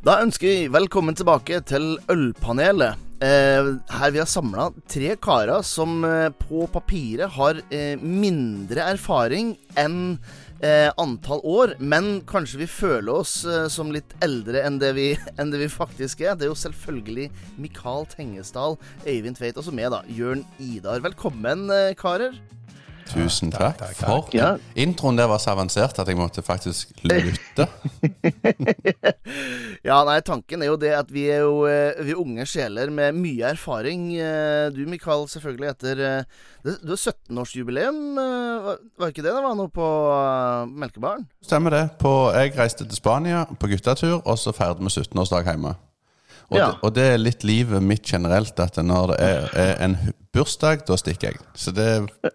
Da ønsker vi velkommen tilbake til Ølpanelet. Eh, her vi har samla tre karer som eh, på papiret har eh, mindre erfaring enn eh, antall år, men kanskje vi føler oss eh, som litt eldre enn det, vi, enn det vi faktisk er. Det er jo selvfølgelig Mikael Tengesdal, Øyvind Tveit og så med, da, Jørn Idar. Velkommen, eh, karer. Tusen takk, takk, takk. for Ja. Introen der var så avansert at jeg måtte faktisk lytte. Ja, nei, tanken er jo det at vi er jo eh, vi er unge sjeler med mye erfaring. Eh, Du, Mikael, selvfølgelig etter eh, Du har 17-årsjubileum, eh, var- ikke det det var noe på Melkebaren? Stemmer det. På, jeg reiste til Spania på guttetur, og så feiret vi 17-årsdag hjemme. Og, Ja. det, og det er litt livet mitt generelt, at når det er, er en bursdag, da stikker jeg. Så det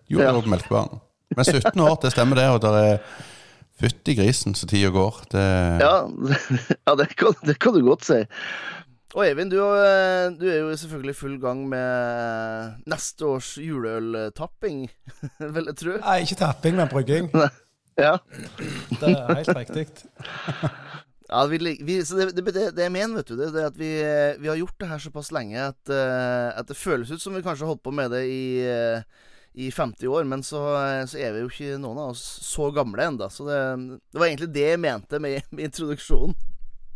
gjorde jeg Ja. på Melkebaren. Men 17 år, det stemmer det, og det er fytti grisen så tida går. Det, Ja, ja det, kan, det kan du godt si. Og Eivind, du, eh, du er jo selvfølgelig i full gang med neste års juleøltapping, vil jeg tro. Nei, ikke tapping, men brygging. Ja. Det er helt riktig. Ja, vi, vi, det, det, det, det jeg mener, vet du, det, det er at vi, vi har gjort det her såpass lenge at, eh, at det føles ut som vi kanskje har holdt på med det i, eh, i 50 år, men så, så er vi jo ikke noen av oss så gamle ennå. Så det, det var egentlig det jeg mente med, med introduksjonen.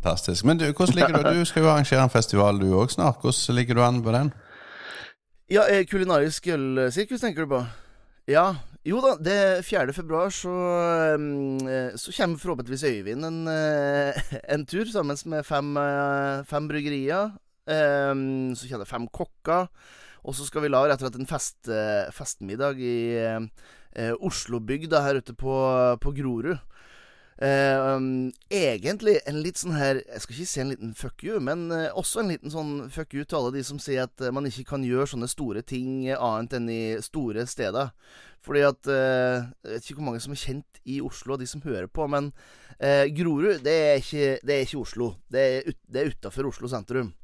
Fantastisk. Men du, hvordan ligger du? Du skal jo arrangere en festival du òg snart. Hvordan ligger du an på den? Ja, eh, kulinarisk ølsirkus, tenker du på? Ja. Jo da, det er 4. februar så, mm, eh, så kommer forhåpentligvis Øyvind en, eh, en tur sammen med fem, fem bryggerier. Så kommer det fem kokker. Og så skal vi lage rett og slett en fest, eh, festmiddag i eh, Oslobygda her ute på, på Grorud. Eh, um, egentlig en litt sånn her Jeg skal ikke si en liten fuck you, men eh, også en liten sånn fuck you til alle de som sier at eh, man ikke kan gjøre sånne store ting eh, annet enn i store steder. Fordi at eh, Jeg vet ikke hvor mange som er kjent i Oslo, de som hører på, men eh, Grorud, det er ikke, det er ikke Oslo. Det er, ut, er utafor Oslo sentrum.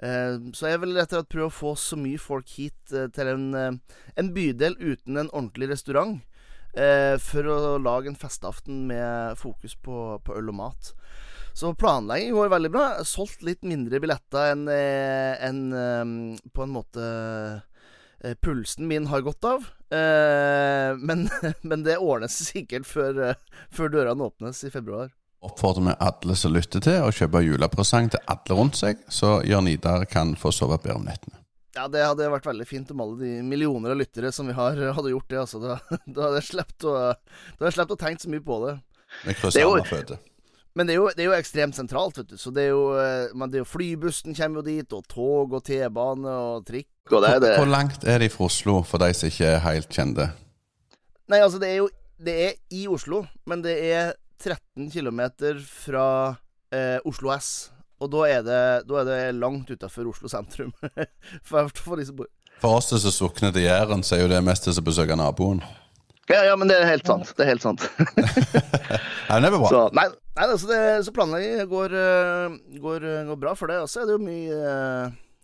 Eh, så jeg vil rett og slett prøve å få så mye folk hit eh, til en, eh, en bydel uten en ordentlig restaurant. For å lage en festaften med fokus på, på øl og mat. Så planlegging går veldig bra. Solgt litt mindre billetter enn eh, på en måte pulsen min har godt av. Men, men det ordnes sikkert før, før dørene åpnes i februar. Oppfordrer vi alle som lytter til, å kjøpe julepresang til alle rundt seg, så Jørn Idar kan få sove bedre om nettene. Ja, det hadde vært veldig fint om alle de millioner av lyttere som vi har, hadde gjort det. Altså. Da, da hadde jeg sluppet å, å tenke så mye på det. Men, Det er jo-. Men det er, jo, det er jo ekstremt sentralt, vet du. Så det er jo, eh, men det er jo Flybussen kommer jo dit, og tog og T-bane og trikk. Og det er det. Hvor langt er de fra Oslo, for de som ikke er helt kjente? Nei, altså, det er jo Det er i Oslo, men det er 13 km fra eh, Oslo S. Og da er det, da er det langt utafor Oslo sentrum. for, for For oss som sukner til Jæren, så er jo det mest til å besøke naboen. Ja, ja, men det er helt sant. Det er helt sant. Nei, det var bra. Så, nei, nei altså det, så planlegging går, eh, går, eh, går bra for det. Og så er det jo mye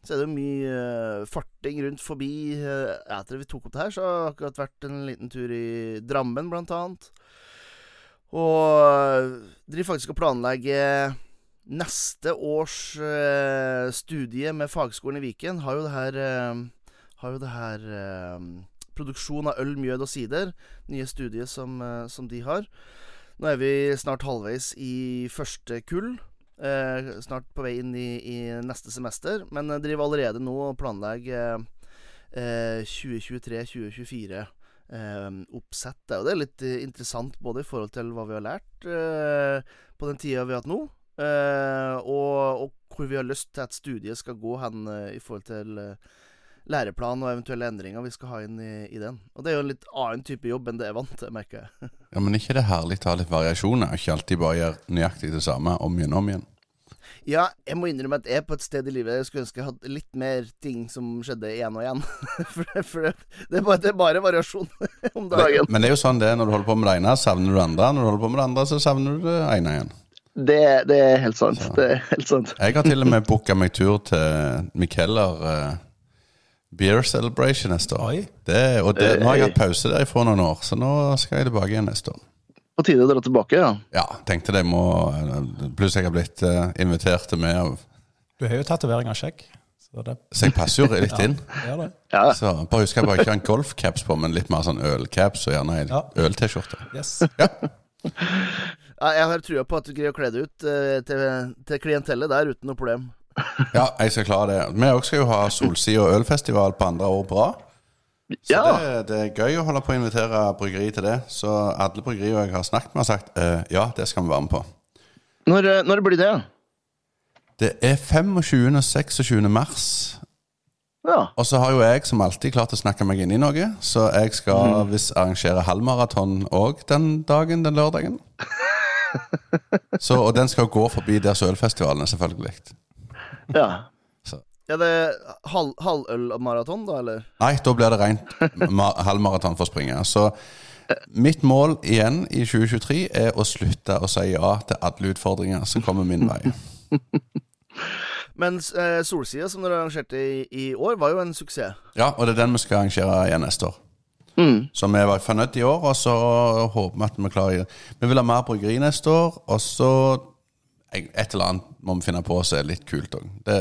Så er det jo mye eh, farting rundt forbi. Etter Etter vi tok opp det her, så har det akkurat vært en liten tur i Drammen, blant annet. Og eh, driver faktisk og planlegger neste års eh, studie med Fagskolen i Viken. Har jo det her eh, Har jo det her eh, Produksjon av øl, mjød og sider. Nye studiet som, eh, som de har. Nå er vi snart halvveis i første kull. Eh, snart på vei inn i, i neste semester. Men jeg driver allerede nå og planlegger eh, 2023-2024 eh, oppsettet. Og det er litt eh, interessant både i forhold til hva vi har lært eh, på den tida vi har hatt nå, eh, og, og hvor vi har lyst til at studiet skal gå hen i forhold til læreplan og eventuelle endringer vi skal ha inn i, i den. Og det er jo en litt annen type jobb enn det jeg vant til, merker jeg. Ja, Men ikke det herlig å ha litt variasjoner, ikke alltid bare gjøre nøyaktig det samme om igjen og om igjen? Ja, jeg må innrømme at jeg er på et sted i livet jeg skulle ønske jeg hadde litt mer ting som skjedde igjen og igjen. for det, for det, det, er bare, det er bare variasjon om dagen. Men det er jo sånn det er når du holder på med det ene, savner du det andre. Når du holder på med det andre, så savner du det ene igjen. Det, det er helt sant. Det er helt sant. Jeg har til og med booka meg tur til Mikeller uh, Beer Celebration neste år. Det, og det, nå har jeg hatt pause der for noen år, så nå skal jeg tilbake igjen neste år. På tide å dra tilbake, ja. Ja, tenkte det må Pluss jeg har blitt uh, invitert til med, av- Du har jo tatovering av skjegg. Så det så jeg passer jo litt inn. ja, det. ja. Så bare husk jeg bare ikke har en golfcaps på, men litt mer sånn ølcaps og gjerne en Ja. øl-T-skjorte. Yes. ja jeg har trua på at du greier å kle deg ut eh, til, til klientellet der uten noe problem. Ja, jeg skal klare det. Vi også skal jo ha Solsida ølfestival på andre år på rad. Så Ja. det, det er gøy å holde på å invitere bryggeri til det. Så alle bryggerier jeg har snakket med, har sagt uh, ja, det skal vi være med på. Når, eh, når blir det? Det er 25. og 26. mars. Ja. Og så har jo jeg som alltid klart å snakke meg inn i noe, så jeg skal visst arrangere halvmaraton òg den dagen, den lørdagen. Så, og den skal gå forbi der sølfestivalene, selvfølgelig. ja. Er det halv, halvølmaraton, da, eller? Nei, da blir det rent ma- halvmaraton for å springe. Så mitt mål igjen i 2023 er å slutte å si ja til alle utfordringer som kommer min vei. Men eh, Solsida, som dere arrangerte i, i år, var jo en suksess. Ja, og det er den vi skal arrangere igjen neste år. Mm. Så vi var fornøyd i år, og så håper vi at vi klarer Vi vil ha mer bryggeri neste år, og så et eller annet må vi finne på som er litt kult òg. Det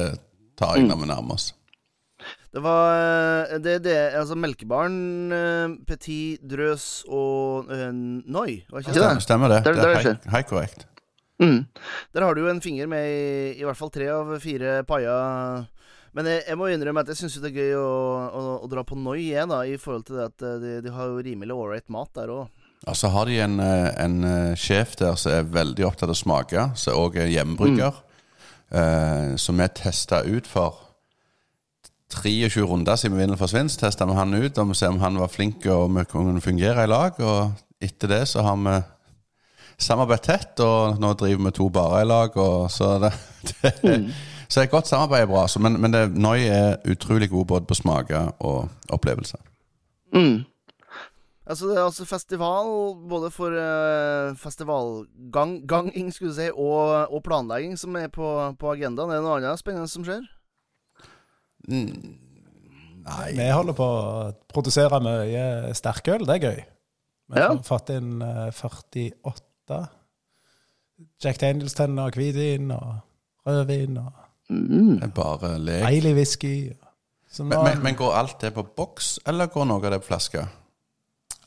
tar jeg når vi nærmer oss. Det var eh, det, det, altså Melkebaren, eh, Petit, Drøs og uh, Noi, var ikke det? Stemmer, stemmer det. Det er- helt, helt korrekt. Mm. Der har du jo en finger med i, i hvert fall tre av fire paier. Men jeg, jeg må innrømme at jeg syns det er gøy å, å, å dra på Noi igjen, da, i forhold til det at de, de har jo rimelig ålreit mat der òg. Og så har de en, en sjef der som er veldig opptatt av å smake, som òg er hjemmebrygger. Eh, som vi testa ut for 23 runder siden vi vinner for svinst, Testa vi han ut og vi ser om han var flink og vi kunne fungere i lag. Og etter det så har vi samarbeidet tett, og nå driver vi to barer i lag. Og så det, det, så et godt samarbeid er bra. Så, men men det, Noi er utrolig god både på smaker og opplevelse. Mm. Altså, det er altså festival både for uh, festivalganging, skulle du si, og, og planlegging som er på, på agendaen. Er det noe annet spennende som skjer? Nei Vi holder på å produsere mye sterkøl. Det er gøy. Vi Ja. har fått inn eh, 48 Jack Daniels-tenner og hvitvin og rødvin og Mm. Det er bare lek. Eilig whisky. Men, men, men går alt det på boks, eller går noe av det på flaske?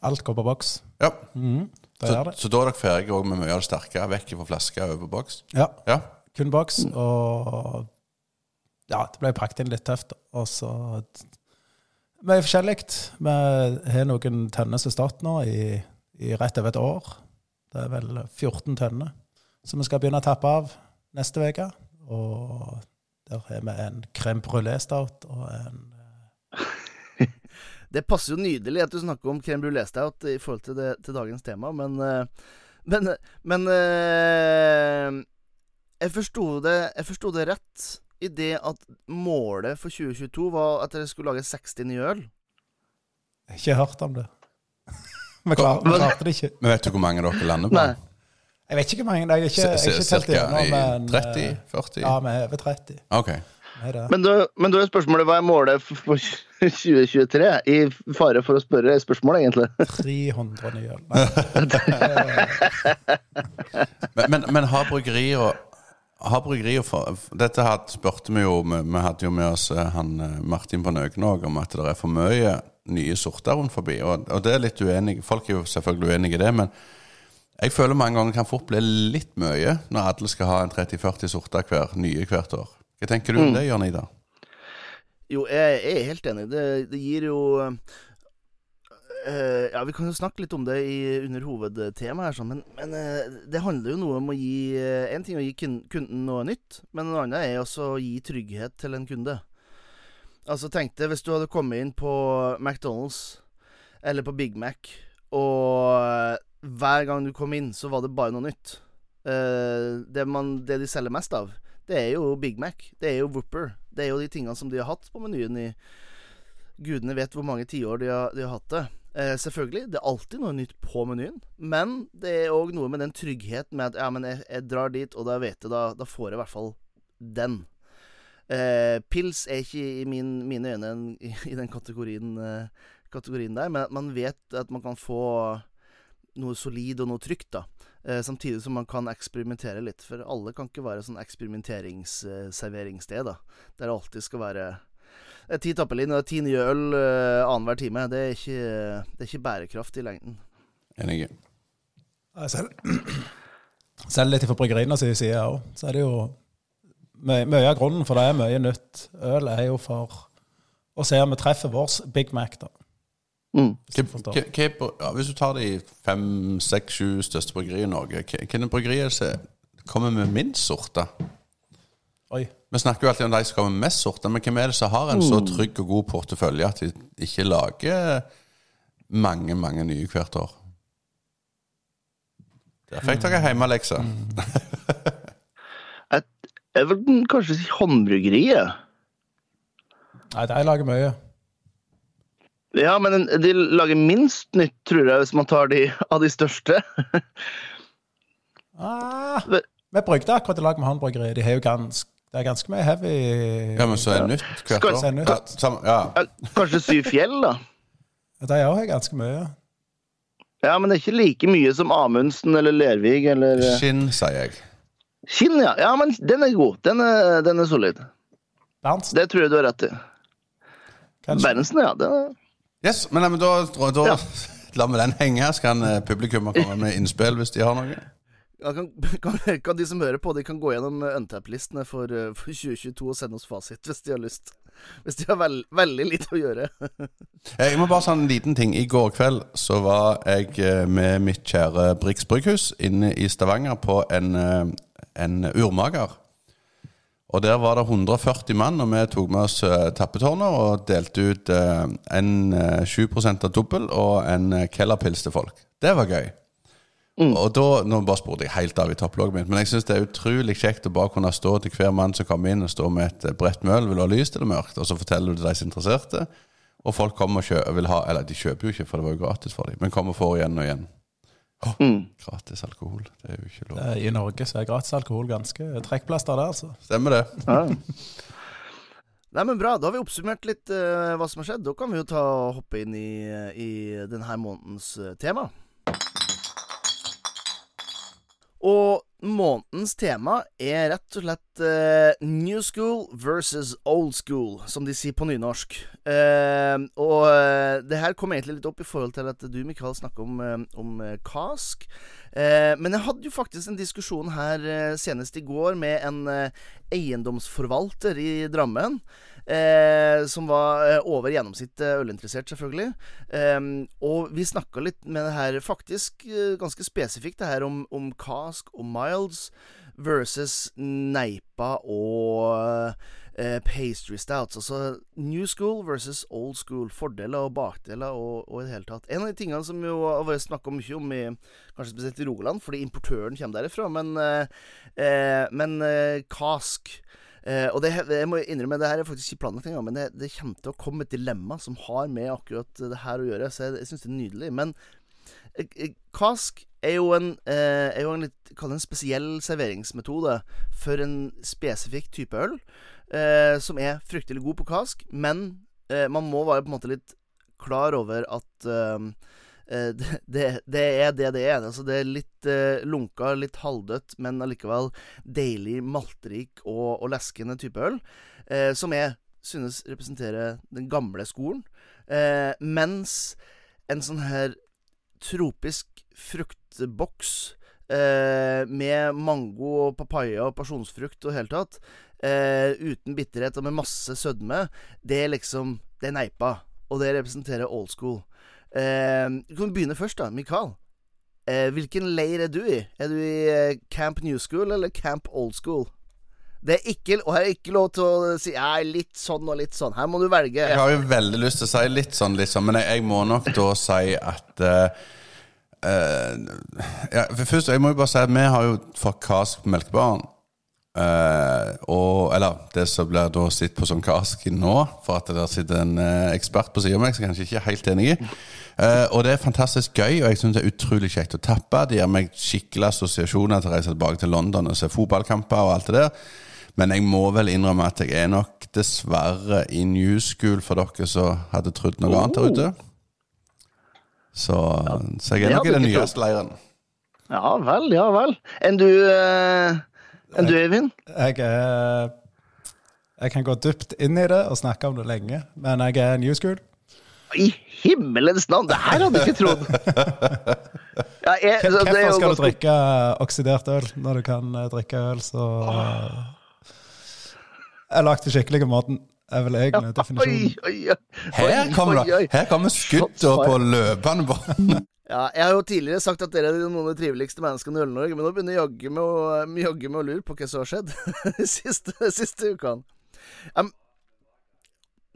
Alt går på boks. Ja, Mm, det så, det. så da er dere ferdige med mye av det sterke, vekk fra flaske og over på boks? Ja, Ja. kun boks. Og ja, det ble pakket inn litt tøft. Og så er forskjellig. Vi har noen tønner som har stått nå i, i rett over et år. Det er vel 14 tønner som vi skal begynne å tappe av neste uke. Og der har vi en crème brulé-stout og en Det passer jo nydelig at du snakker om crème brulé stout i forhold til, det, til dagens tema, men eh, Men, men eh, Jeg forsto det, det rett i det at målet for 2022 var at dere skulle lage 60 nye øl. Jeg har ikke hørt om det. Vi klar- vi klarte det ikke. Men vet du hvor mange dere lander på? Nei. Jeg vet ikke hvor mange. Jeg har ikke, jeg har ikke telt i men, 30? eh, 40? Ja, vi er over 30. Ok. Men da, men da er spørsmålet hva er målet for for 2023? I fare for å spørre spørsmålet egentlig. 300 nye øl. Men, men, men har bryggerier har bryggerier for, Dette had, spurte vi jo Vi, hadde jo med oss eh, han eh, Martin på Nøgen òg om at det er for mye nye sorter rundt forbi. Og, og det er litt uenig Folk er jo selvfølgelig uenig i det, men jeg føler mange ganger kan fort bli litt mye når alle skal ha en 30-40 sorter hver, nye hvert år. Hva tenker du om det, Jørn Ida? Jo, jeg, jeg er helt enig. Det, det gir jo eh, Ja, vi kan jo snakke litt om det i, under hovedtemaet her, sånn, men, men eh, det handler jo noe om å gi En ting er å gi kunden noe nytt, men en annen er også å gi trygghet til en kunde. Altså, tenk deg hvis du hadde kommet inn på McDonald's eller på Big Mac, og hver gang du kom inn, så var det bare noe nytt. Det, man, det de selger mest av, det er jo Big Mac. Det er jo Whopper. Det er jo de tingene som de har hatt på menyen i Gudene vet hvor mange tiår de, de har hatt det. Eh, selvfølgelig, det er alltid noe nytt på menyen, men det er òg noe med den tryggheten med at ja, men jeg, jeg drar dit, og da vet jeg, da, da får jeg i hvert fall den. Eh, pils er ikke i min, mine øyne en, i, i den kategorien, eh, kategorien der, men at man vet at man kan få noe solid og noe trygt, da. Eh, samtidig som man kan eksperimentere litt, for alle kan ikke være sånn eksperimenteringsserveringssted, da. Der det alltid skal være er ti tappelin og ti nye øl eh, annenhver time. Det er, ikke, det er ikke bærekraft i lengden. Enig. Selv, selv litt fra bryggerienes side òg, så er det jo mye av grunnen for det er mye nytt øl, er jo for å se om vi treffer vår Big Mac, da. Mm. Hvis du. Hva- hva- hva- ja, hvis du tar de fem, seks, sju største bryggeriene i Norge, hvilke bryggerier som kommer med minst sorte? Oi. Vi snakker jo alltid om de som kommer med mest sorte, men hvem er det som har en så trygg og god portefølje at de ikke lager mange, mange nye hvert år? Der fikk dere hjemmelekse. Jeg vil kanskje si håndbryggeriet. Nei, de lager mye. Ja, men de lager minst nytt, tror jeg, hvis man tar de av de største. Ah, vi brukte akkurat i lag med han bryggeri. De har jo ganske, det er ganske mye heavy Ja, men så er det nytt hvert Skal- år. Det nytt. Ja, sam- ja. Ja, Kanskje Syv fjell, da. De òg har ganske mye. Ja, men det er ikke like mye som Amundsen eller Lervig eller eh, Skinn, sier jeg. Kinn, ja. Ja, men den er god. Den er, den er solid. Berntsen, Det tror jeg du har rett i. Berntsen, ja. Den er... Yes, men, men da, da, da Ja. lar vi den henge, så kan eh, publikum komme med innspill hvis de har noe. Ja, kan, kan, kan de som hører på, de kan gå gjennom Untap-listene for, eh, for 2022 og sende oss fasit hvis de har lyst. Hvis de har veld, veldig lite å gjøre. Eh, Jeg må bare si en liten ting. I går kveld så var jeg med mitt kjære Brix Brygghus inne i Stavanger på en, en urmager. Og der var det 140 mann, og vi tok med oss tappetårnet tappetårner og delte ut eh, en eh, 7 av dobbel og en eh, kellerpils til folk. Det var gøy. Og da, Nå bare spurte jeg helt av i topplogget mitt, men jeg syns det er utrolig kjekt å bare kunne stå til hver mann som kommer inn og stå med et eh, bredt møl, vil du ha lyst eller mørkt, og så forteller du til de som er interesserte. Og folk kommer og kjøper, vil ha Eller de kjøper jo ikke, for det var jo gratis for dem, men kommer og får igjen og igjen. Åh, Mm. Gratis alkohol, det er jo ikke lov. Eh, I Norge så er gratis alkohol ganske trekkplaster der, altså. Stemmer det? Ja. Nei, men Bra. Da har vi oppsummert litt uh, hva som har skjedd. Da kan vi jo ta og hoppe inn i, i denne månedens eh, tema. Og månedens tema er rett og slett uh, New School versus Old School, som de sier på nynorsk. Uh, og uh, det her kom egentlig litt opp i forhold til at du, Mikael, snakker om, om kask. Men jeg hadde jo faktisk en diskusjon her senest i går med en eiendomsforvalter i Drammen. Eh, som var eh, over gjennomsnitt ølinteressert, selvfølgelig. Eh, og vi snakka litt med det her faktisk eh, ganske spesifikt, det her om, om cask og milds versus neipa og eh, pastry stouts. Altså new school versus old school. Fordeler og bakdeler og, og i det hele tatt. En av de tingene som jo har vært snakka mye om i kanskje spesielt i Rogaland, fordi importøren kommer derifra, men, eh, eh, men eh, kask Eh, og det, jeg må innrømme, det her er faktisk ikke planlagt engang, men det, det kommer til å komme et dilemma som har med akkurat det her å gjøre, så jeg, jeg syns det er nydelig. Men eh, eh, kask er jo en, eh, er jo en litt en spesiell serveringsmetode for en spesifikk type øl, eh, som er fryktelig god på kask, men eh, man må være på en måte litt klar over at eh, det, det, det er det det er. Altså, det er litt eh, lunka, litt halvdødt, men allikevel deilig, maltrik og, og leskende type øl. Eh, som jeg synes representerer den gamle skolen. Eh, mens en sånn her tropisk fruktboks eh, med mango og papaya og pasjonsfrukt og hele tatt, eh, uten bitterhet og med masse sødme, det er liksom Det er neipa. Og det representerer old school. Eh, du kan begynne først, da. Mikael. Eh, hvilken leir er du i? Er du i eh, Camp New School eller Camp Old School? Det er ikke, og her er ikke lov til å si ja, litt sånn og litt sånn. Her må du velge. Jeg har jo veldig lyst til å si litt sånn, litt sånn men jeg, jeg må nok da si at uh, uh, ja, Først, jeg må jo bare si at vi har jo fått kask på Eh, og, eller det som blir da sitt på som Kaski nå, for at det der sitter en uh, ekspert på siden av meg som kanskje ikke er helt enig i. Uh, og det er fantastisk gøy, og jeg syns det er utrolig kjekt å tappe. Det gir meg skikkelig assosiasjoner til å reise tilbake til London og se fotballkamper og alt det der. Men jeg må vel innrømme at jeg er nok dessverre i new school for dere som hadde trodd noe annet der ute. Så, så jeg er nok i den nyeste leiren. Ja vel, ja vel. Enn du, eh, enn du Eivind? Jeg jeg, Jeg kan gå dypt inn i det og snakke om det lenge, men jeg er new school. I himmelens navn! Det her hadde jeg ikke trodd. Ja, jeg, så det Hvorfor skal du drikke oksidert øl når du kan eh, drikke øl så Jeg lagde skikkelig måten. Er vel egentlig definisjonen. oi, oi. Her Oi, kommer, oi, oi. her kommer skudda på løpende bånd. Ja, jeg har jo tidligere sagt at dere er noen av de triveligste menneskene i Øl-Norge, men nå begynner jeg jaggu med, å- jaggu med å lure på hva som har skjedd de siste, siste ukene. Um,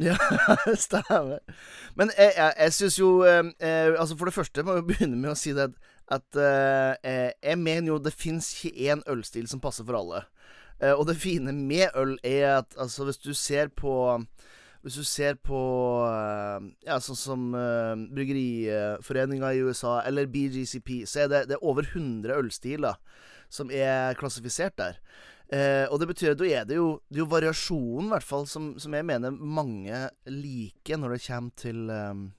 ja, stemmer. Men jeg, jeg, jeg syns jo eh, eh, Altså, for det første må vi begynne med å si det at eh, eh, jeg mener jo det fins ikke én ølstil som passer for alle. Eh, og det fine med øl er at altså, hvis du ser på hvis du ser på eh, ja, sånn som uh, Bryggeriforeninga i USA eller BGCP, så er det, det er over 100 ølstiler som er klassifisert der. Uh, og det betyr at da er det jo, det er jo variasjonen, i hvert fall, som, som jeg mener mange liker når det kommer til um,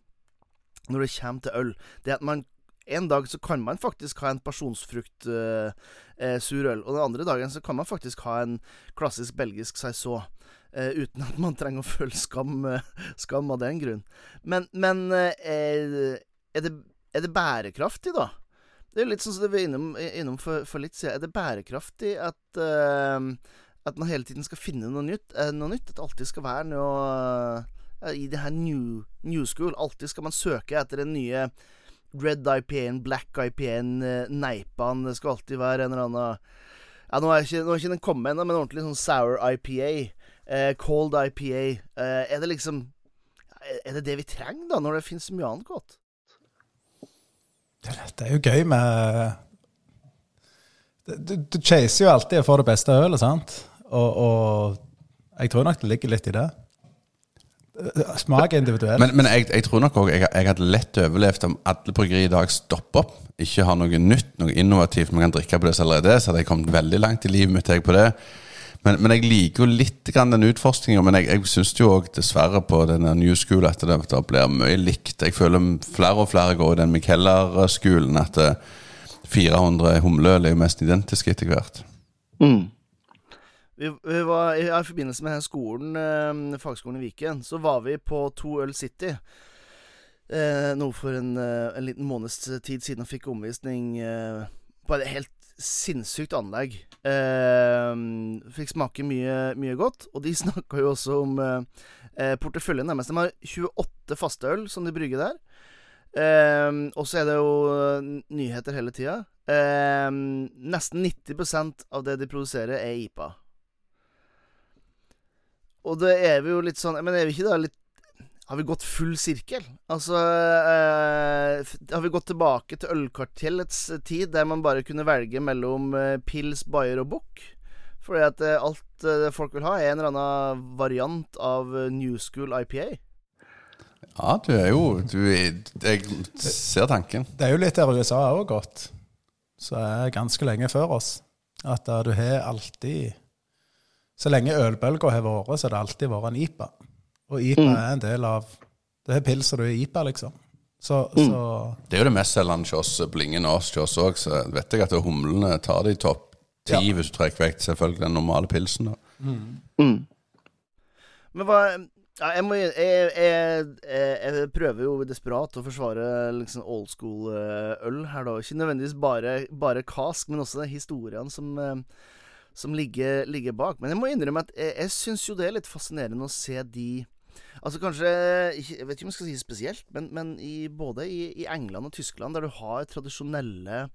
Når det kommer til øl. Det at man en dag så kan man faktisk ha en pasjonsfrukt uh, uh, surøl, og den andre dagen så kan man faktisk ha en klassisk belgisk saison. Uh, uten at man trenger å føle skam, skam av den grunn. Men, men er, det, er det bærekraftig, da? Det er litt sånn som det var innom, innom for, for litt siden. Er det bærekraftig at At man hele tiden skal finne noe nytt? noe nytt At alltid skal være noe I det her new, new school. Alltid skal man søke etter den nye Red IPA-en, Black IPA-en, eh, Neipaen. Det skal alltid være en eller annen Ja, nå er ikke, nå er ikke den kommet ennå, men ordentlig sånn sour IPA. Eh, cold IPA. Eh, er det liksom Er det det vi trenger, da, når det finnes mye annet godt? Det er jo gøy med Du, du chaser jo alltid for det beste ølet, sant? Og, og jeg tror nok det ligger litt i det. Smak er individuell. Men, men jeg, jeg tror nok òg jeg, jeg hadde lett overlevd om alle bryggerier i dag stopper opp. Ikke har noe nytt, noe innovativt vi kan drikke på det som allerede er. Så hadde jeg kommet veldig langt i livet mitt jeg, på det. Men, men jeg liker jo litt grann den utforskninga. Men jeg, jeg syns jo òg dessverre på denne new school at det, det blir mye likt. Jeg føler flere og flere går i den Mikeller-skolen. At eh, 400 humleøl er jo mest identiske etter hvert. Mm. Vi, vi var, I forbindelse med skolen, eh, fagskolen i Viken, så var vi på To Øl City. Eh, nå for en, eh, en liten måneds tid siden og fikk omvisning eh, på et helt sinnssykt anlegg. Eh, fikk smake mye, mye godt, og de snakka jo også om eh, eh, porteføljen deres. De har 28 faste øl som de brygger der. Eh, og så er det jo eh, nyheter hele tida. Nesten 90% av det de produserer, er IPA. Og det er vi jo litt sånn Men er vi ikke da litt Har vi gått full sirkel? Altså eh, Har vi gått tilbake til ølkartellets tid, der man bare kunne velge mellom eh, pils, bayer og bukk? Fordi at eh, alt eh, folk vil ha, er en eller annen variant av eh, New School IPA. Ja, du er jo du er, Jeg ser tanken. Det er jo litt der USA har også gått. Så er ganske lenge før oss. At eh, du har alltid Så lenge ølbølga har vært, så har det alltid vært en IPA. Og IPA Mm. er en del av Det er pils og du er IPA, liksom. Så, så Det er jo det mestselgende hos oss, Blingen og oss til oss òg, så vet jeg at humlene tar det i topp ti Ja. hvis du trekker vekk selvfølgelig den normale pilsen. da. Mm. Men hva ja, jeg, må, jeg, jeg, jeg, jeg prøver jo desperat å forsvare liksom old school-øl her, da. Ikke nødvendigvis bare, bare kask, men også historiene som, eh, som ligger, ligger bak. Men jeg må innrømme at jeg, jeg syns jo det er litt fascinerende å se de Altså kanskje Jeg vet ikke om jeg skal si spesielt, men, men i, både i, i England og Tyskland, der du har tradisjonelle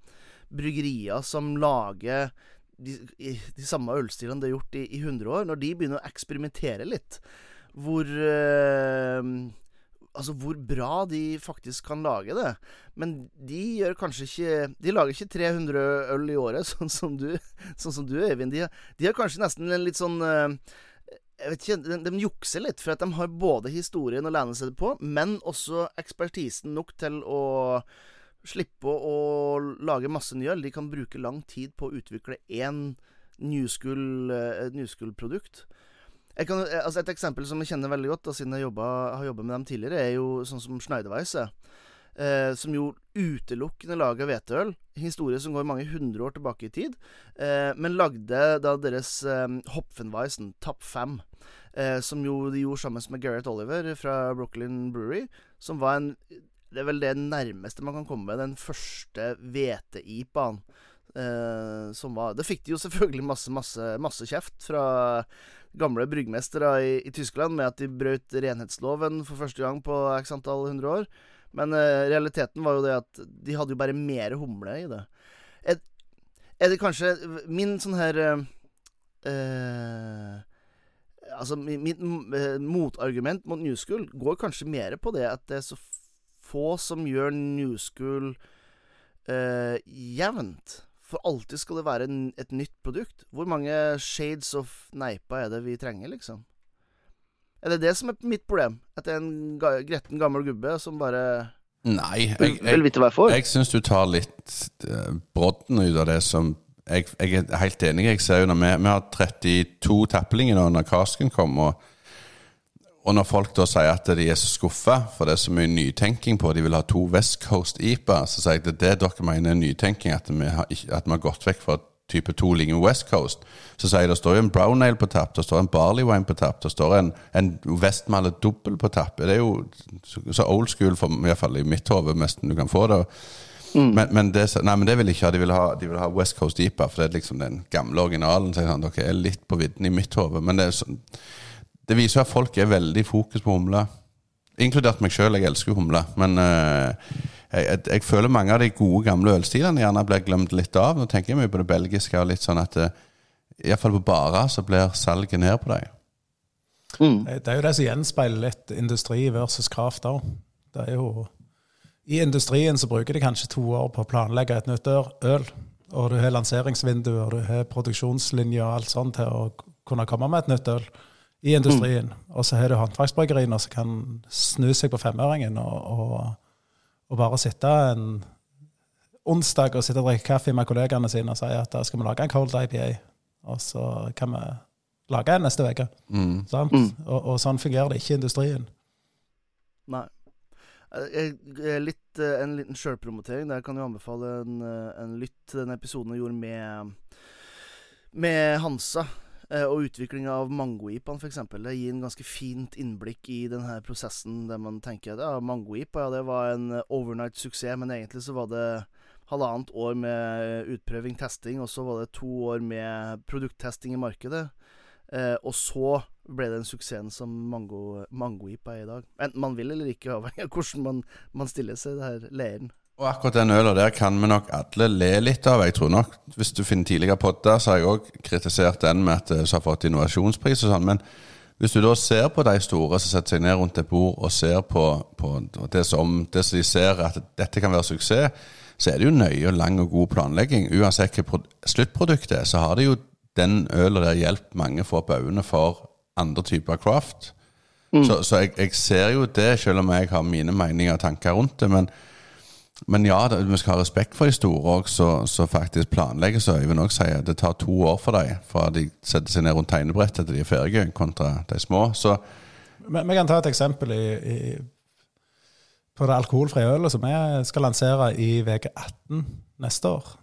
bryggerier som lager de, de samme ølstilene det har gjort i, i 100 år, når de begynner å eksperimentere litt, hvor eh, Altså hvor bra de faktisk kan lage det. Men de gjør kanskje ikke De lager ikke 300 øl i året, sånn som du, sånn som du Øyvind. De, de har kanskje nesten en litt sånn eh, jeg vet ikke, de, de jukser litt, for at de har både historien å lene seg på, men også ekspertisen nok til å slippe å, lage masse ny øl. De kan bruke lang tid på å utvikle én new school-produkt. new school-produkt. Kan, eh, altså et eksempel som jeg kjenner veldig godt, da, siden jeg jobbet, har jobba med dem tidligere, er jo sånn som Schneiderweisse. eh, som jo utelukkende laga hveteøl. Historie som går mange hundre år tilbake i tid. Eh, men lagde da deres eh, Hopfenweisen, Tapp 5, eh, som jo de gjorde sammen med Gareth Oliver fra Brooklyn Brewery, som var en Det er vel det nærmeste man kan komme med den første hvete-IPA-en. Eh, som var Det fikk de jo selvfølgelig masse, masse, masse kjeft fra gamle bryggmestere i, i Tyskland med at de brøt renhetsloven for første gang på x antall hundre år. Men uh, realiteten var jo det at de hadde jo bare mer humle i det. Er, er det kanskje Min sånn her uh, eh, Altså, eh, motargument mot New School går kanskje mer på det at det er så få som gjør New School eh, jevnt. For alltid skal det være en, et nytt produkt. Hvor mange shades of neipa er det vi trenger, liksom? Er det det som er mitt problem? At det er en ga gretten gammel gubbe som bare Nei, jeg, vil jeg, vite hva jeg får? jeg syns du tar litt uh, brodden ut av det som jeg, jeg er helt enig. Jeg ser jo når vi, vi har 32 taplinger nå når Kasken kom, og, og når folk da sier at de er så skuffa for det er så mye nytenking på, de vil ha to West Coast IPA, så sier jeg at det er det dere mener er nytenking, at vi har, at vi har gått vekk fra type to ligner West Coast. Så sier jeg det står jo en brown ale på tapp, det står en barley wine på tapp, det står en, en Westmalle dobbel på tapp. Det er jo så, old school, for, i hvert fall i mitt hode, nesten du kan få det. Men, men, det, nei, men det vil de ikke ha. De vil ha, de vil ha West Coast IPA, for det er liksom den gamle originalen. Så jeg dere er litt på vidden i mitt hode. Men det, er sånn, det viser at folk er veldig fokus på humle. Inkludert meg sjøl. Jeg elsker humle. Men uh, jeg, jeg, jeg føler mange av de gode, gamle ølstilene gjerne blir glemt litt av. Nå tenker jeg mye på det belgiske. og litt sånn at uh, Iallfall på barer så blir salget ned på deg. Mm. Det det er jo det som gjenspeiler litt industri versus kraft òg. Det er jo I industrien så bruker de kanskje to år på å planlegge et nytt øl. Og du har lanseringsvinduer, du har produksjonslinjer og alt sånt til å kunne komme med et nytt øl i industrien. Og så har du håndverksbryggeriene som kan snu seg på femøringen og, og, og bare sitte en onsdag og sitte og drikke kaffe med kollegaene sine og si at da skal vi lage en cold IPA. Og så kan vi lage en neste uke. Mm. Mm. Og, og sånn fungerer det ikke i industrien. Nei. Jeg, jeg, litt, eh, en liten sjølpromotering. Der kan jeg anbefale en, eh, en lytt til den episoden jeg gjorde med Med Hansa. Eh, Og utviklinga av mangoipaen, f.eks. Det gir en ganske fint innblikk i denne prosessen der man tenker at ja, mangoipa ja, det var en eh, overnight suksess, men egentlig så var det halvannet år med utprøving, testing, og så var det to år med produkttesting i markedet. Eh, og så ble det den suksessen som mango, mangoipa er i dag. Enten man vil eller ikke, avhengig av hvordan man, man stiller seg i denne leiren. Og akkurat den øla der kan vi nok alle le litt av. Jeg tror nok, Hvis du finner tidligere podder, så har jeg òg kritisert den med at det har fått innovasjonspris og sånn. Men hvis du da ser på de store som setter seg ned rundt et bord og ser på, på det, som, det som de ser at dette kan være suksess, så er det jo nøye og lang og god planlegging. Uansett hva sluttproduktet er, så har det jo den øla der hjulpet mange få opp øynene for andre typer craft. Så, så jeg, jeg ser jo det, selv om jeg har mine meninger og tanker rundt det. Men, men ja, det, vi skal ha respekt for de store òg, som faktisk planlegger. Så Øyvind òg sier at det tar to år for dem fra de setter seg ned rundt tegnebrettet til de er ferdige, kontra de små. Så Men Vi kan ta et eksempel i, i, på det alkoholfrie ølet som vi skal lansere i uke 18 neste år.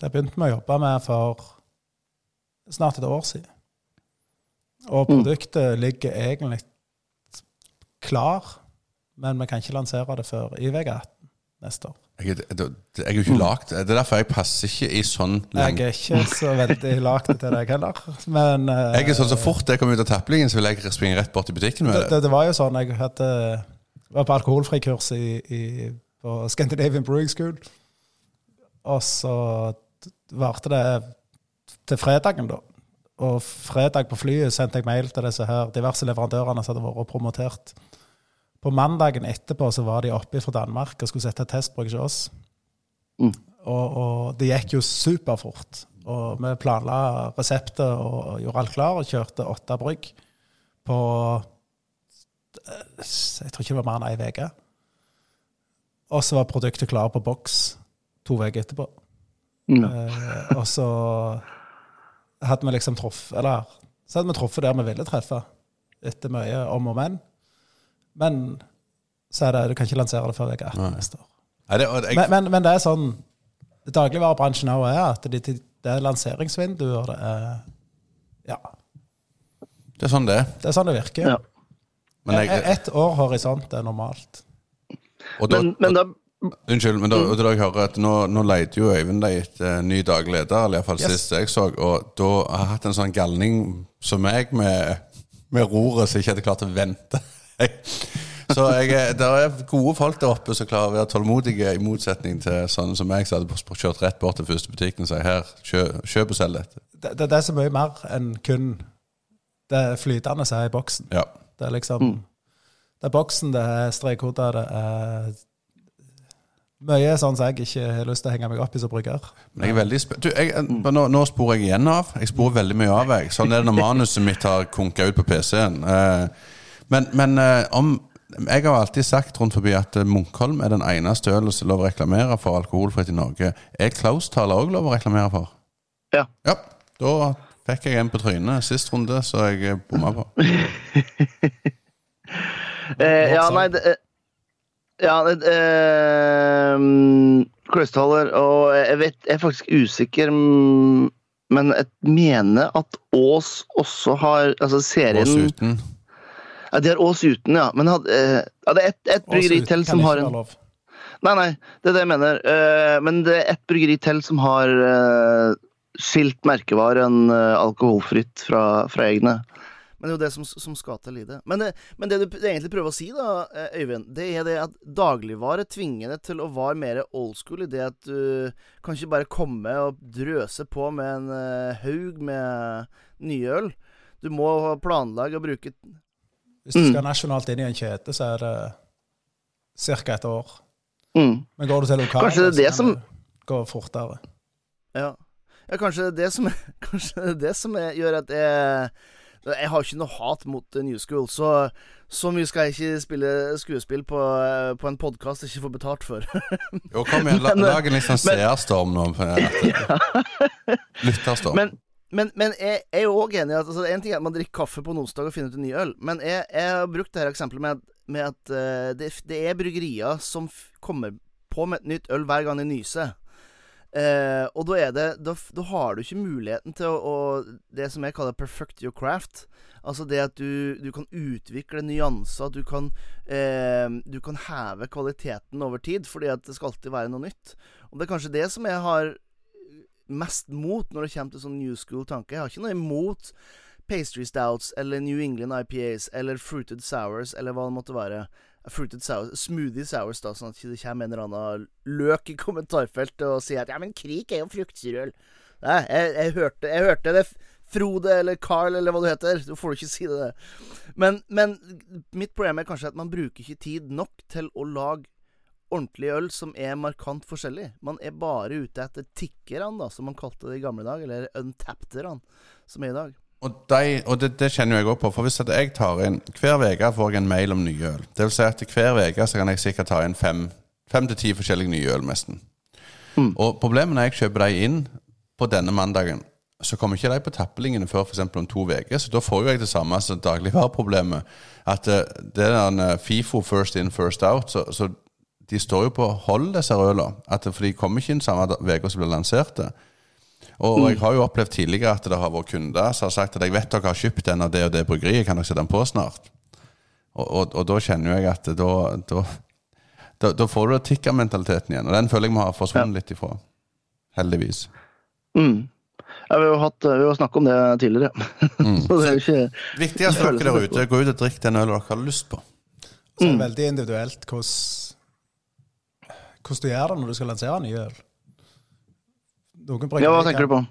Det begynte vi å jobbe med for snart et år siden. Og produktet ligger egentlig klar, men vi kan ikke lansere det før i uke 18 neste år. jeg, jeg, jeg er jo ikke lagd Det er derfor jeg passer ikke i sånn lang Jeg er ikke så veldig lagd til deg heller, men uh, Jeg er sånn Så fort jeg kommer ut av taplingen, så vil jeg springe rett bort til butikken med det, det. det, det var jo sånn Jeg hadde, var på alkoholfrikurs i, i, på Scandinavian Brewing School. Og så varte det til fredagen, da. Og fredag på flyet sendte jeg mail til disse her diverse leverandørene som hadde vært promotert. På mandagen etterpå så var de oppe fra Danmark og skulle sette testbruk hos oss. Mm. Og, og det gikk jo superfort. Og vi planla reseptet og gjorde alt klar og kjørte åtte brygg på Jeg tror ikke det var mer enn ei uke. Og så var produktet klart på boks to uker etterpå. Mm. Eh, og så hadde vi liksom truffet Eller så hadde vi truffet der vi ville treffe, etter mye om og men. Men så er det, du kan ikke lansere det før uke 18 neste år. Nei, det, jeg, Men, men, men det er sånn Dagligvarebransjen òg er at det, det, er lanseringsvinduer. Det er Ja, det er sånn det er. det er sånn det virker. Ja. Men jeg, E- Ett år horisont er normalt. og da, Men, men da Unnskyld, men da, da jeg hører at nå, nå leter jo Øyvind deg etter en ny daglig leder, eller iallfall Yes. sist jeg så, og da har jeg hatt en sånn galning som meg med, med roret som ikke hadde klart å vente. Så jeg, er- det er gode folk der oppe som klarer å være tålmodige, i motsetning til sånne som meg, som hadde kjørt rett bort til første butikken og sagt her, kjøp, kjøp og selg dette. Det, det, det er så mye mer enn kun det flytende som er i boksen. Ja. Det er liksom Det er boksen, det er strekkoder, det er mye sånn som jeg ikke har lyst til å henge meg opp i som brygger. Men jeg er veldig du, jeg, nå, nå sporer jeg igjen av. Jeg sporer veldig mye av. Jeg. Sånn er det når manuset mitt har konka ut på PC-en. Eh, men men eh, om Jeg har alltid sagt rundt forbi at eh, Munkholm er den eneste ølen som er lov å reklamere for alkoholfritt i Norge. Er Klaus-taler òg lov å reklamere for? Ja. Ja, Da fikk jeg en på trynet sist runde, så jeg eh, bomma på. Eh, ja, nei det, Ja, det eh, mm, Og jeg vet Jeg er faktisk usikker, mm, men jeg mener at Ås også har Altså serien Ås uten. Ja, de har Ås uten, ja. Men had, eh, ja, det er ett et bryggeri til som har en. Nei, nei, det er det jeg mener. Eh, men det er ett bryggeri til som har eh, skilt merkevaren uh, alkoholfritt fra, fra egne. Men det er jo det som, som skal til i det. Men, men det du egentlig prøver å si, da, eh, Øyvind, det er det at dagligvare tvinger deg til å være mer old school i det at du kan ikke bare komme og drøse på med en eh, haug med nye øl. Du må planlegge og bruke Hvis du Mm. skal nasjonalt inn i en kjede, så er det ca. et år. mm. Men går du til lokalet, Kanskje det er det så som- kan det gå fortere. Ja. ja, kanskje det er det som, kanskje det er det som er, gjør at jeg Jeg har ikke noe hat mot New School, så så mye skal jeg ikke spille skuespill på, på en podkast jeg ikke får betalt for. Jo, kom igjen, la, lag en litt sånn seerstorm nå. at- Lytterstorm. Men, men, men jeg, jeg er jo òg enig i at altså, En ting er at man drikker kaffe på en onsdag og finner ut en ny øl, men jeg, jeg har brukt dette eksempelet med med at uh, det, det er bryggerier som kommer på med et nytt øl hver gang de nyser. Uh, og da er det da, da har du ikke muligheten til å, å Det som jeg kaller perfect your craft. Altså det at du, du kan utvikle nyanser, du kan uh, Du kan heve kvaliteten over tid, fordi at det skal alltid være noe nytt. Og det er kanskje det som jeg har mest mot når det kommer til sånn new school-tanke. Jeg har ikke noe imot pastry stouts eller New England IPAs eller fruited sours eller hva det måtte være. Fruited sours, Smoothie sours, da, sånn at det ikke kommer en eller annen løk i kommentarfeltet og sier at ja, men Krik er jo fruktsyrøl Nei, jeg, jeg, hørte, jeg hørte det. Frode eller Carl eller hva du heter. Du får ikke si det. Men, men mitt problem er kanskje at man bruker ikke tid nok til å lage ordentlig øl som er markant forskjellig. Man er bare ute etter tikkerne, da, som man kalte det i gamle dager. Eller untappederne, som er i dag. Og, de, og det, det kjenner jeg òg på. For hvis jeg tar inn Hver uke får jeg en mail om nye øl. Det vil si at hver uke kan jeg sikkert ta inn fem, fem til ti forskjellige nye øl, nesten. Og problemet når jeg kjøper de inn på denne mandagen, så kommer ikke de på tappelingene før f.eks. om to uker. Så da får jeg det samme som dagligvareproblemet. At eh, det er en eh, FIFO first in, first out. Så, så de står jo på hold, disse ølene. For de kommer ikke inn samme uke som blir lanserte. Og, og jeg har jo opplevd tidligere at det har vært kunder som har sagt at jeg vet dere har kjøpt den av det og det bryggeriet, kan dere sette den på snart? Og, og, og da kjenner jo jeg at da, da, da, da får du tikkermentaliteten igjen. Og den føler jeg vi har forsvunnet litt ifra. Heldigvis. Mm. Ja, vi har hatt, vi har snakket om det tidligere. Så det er jo ikke Viktigst for dere der ute, gå ut og drikk den ølen dere har lyst på. Så er det veldig individuelt hvordan, hvordan du gjør det når du skal lansere en ny øl. Noen Ja, hva tenker du på?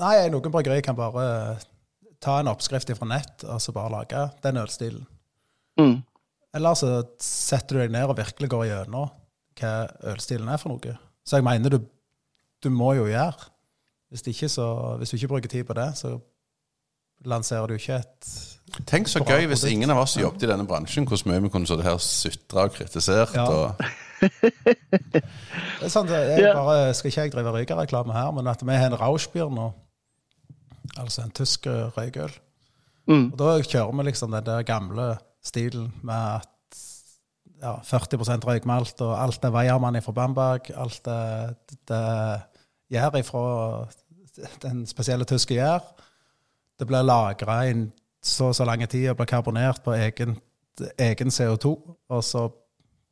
Nei, Noen bryggerier kan bare ta en oppskrift fra nett og så bare lage den ølstilen. Mm. Eller så setter du deg ned og virkelig går gjennom hva ølstilen er for noe. Så jeg mener du, du må jo gjøre. Hvis, ikke så, hvis du ikke bruker tid på det, så lanserer du ikke et Tenk så Bra gøy hvis produkt. ingen av oss jobbet i denne bransjen, hvor mye vi kunne sittet her og sutra og kritisert. Ja. Og, Det er sant, jeg Ja. bare, Skal ikke jeg drive røykereklame her, men at vi har en Rauschbier nå, altså en tysk eh, røykøl, Mm. og da kjører vi liksom den der gamle stilen med at ja, 40% røykmalt, og alt er Weiermann fra Bamberg. Alt er, det gjær ifra den spesielle tyske gjær. Det blir lagra i så og så lang tid og blir karbonert på egen, egen CO2. Og så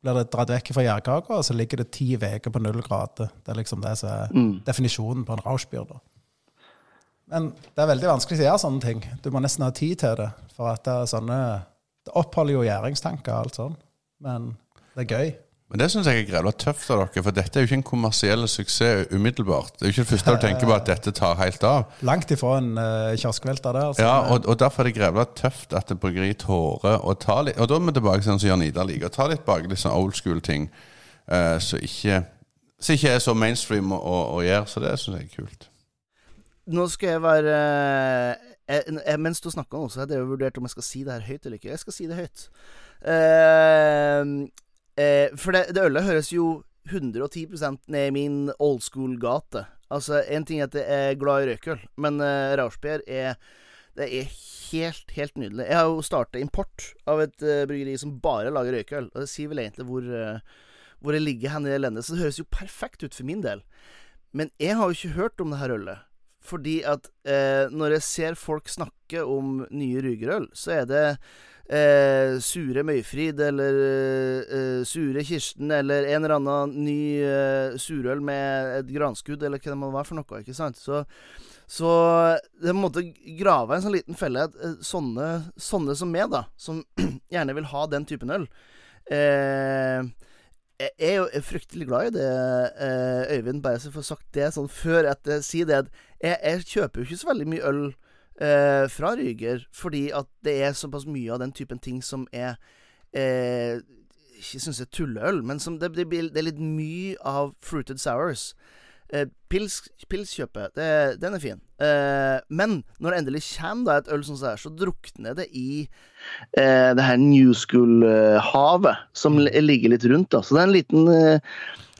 blir det dratt vekk fra gjærkaka, så ligger det ti uker på null grader. Det er liksom det som er Mm. definisjonen på en Rauschbier. Men det er veldig vanskelig å gjøre sånne ting. Du må nesten ha tid til det. For at det er sånne Det oppholder jo gjæringstanker og alt sånn. Men det er gøy. Men det syns jeg er grevla tøft av dere, for dette er jo ikke en kommersiell suksess umiddelbart. Det er jo ikke det første du tenker på at dette tar helt av. Langt ifra en uh, kioskvelter der. Altså. Ja, og, og derfor er det grevla tøft at et bryggeri tårer å ta litt Og da er vi tilbake til sånn som Jan Ida liker, å ta litt bak litt sånn old school-ting uh, som ikke, ikke er så mainstream å, å, å gjøre. Så det syns jeg er kult. Nå skal jeg være eh, jeg, Mens du snakker nå, så har jeg vurdert om jeg skal si det her høyt eller ikke. Jeg skal si det høyt. Eh, eh, for det, det ølet høres jo 110% ned i min old school-gate. Altså, én ting er at jeg er glad i røykøl, men eh, Rauschbier er det er helt, helt nydelig. Jeg har jo starta import av et uh, bryggeri som bare lager røykøl. Og det sier vel egentlig hvor, uh, hvor jeg ligger hen i det. Så det høres jo perfekt ut for min del. Men jeg har jo ikke hørt om det her ølet. Fordi at eh, når jeg ser folk snakke om nye rugerøl, så er det eh, Sure Møyfrid eller eh, Sure Kirsten eller en eller annen ny eh, surøl med et granskudd, eller hva det må være for noe, ikke sant? Så, så det måtte grave en sånn liten felle eh, sånne, sånne som meg, da, som gjerne vil ha den typen øl eh, jeg er jo fryktelig glad i det, eh, Øyvind, bare så jeg får sagt det sånn før jeg sier det jeg, jeg kjøper jo ikke så veldig mye øl eh, fra Ryger, fordi at det er såpass mye av den typen ting som er eh, Ikke syns jeg er tulleøl, men som det, det, det er litt mye av fruited sours. Eh, pils, pilskjøpet, det, den er fin. Eh, men når det endelig kommer da et øl sånn som her, så drukner det i eh, det her New School-havet som ligger litt rundt. da Så det er en liten eh,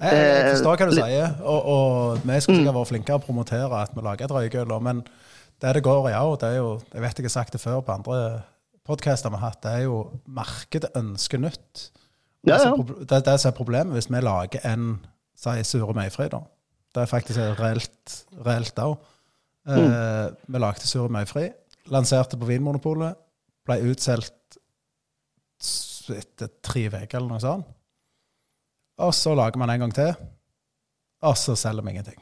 Jeg, Eh, forstår hva du sier, og, og vi skulle sikkert vært flinkere å promotere at vi lager et røykøl, men det det går i òg, det er jo Jeg vet jeg har sagt det før på andre podkaster vi har hatt, det er jo markedet ønsker nytt. Ja, Det, ja. det er det som er problemet hvis vi lager en si Sure Møyfri, da. Det er faktisk reelt reelt òg. Eh, Mm. Vi lagde Sure Møyfri, lanserte på Vinmonopolet, ble utsolgt etter tre uker eller noe sånt. Og så lager man en gang til, og så selger vi ingenting.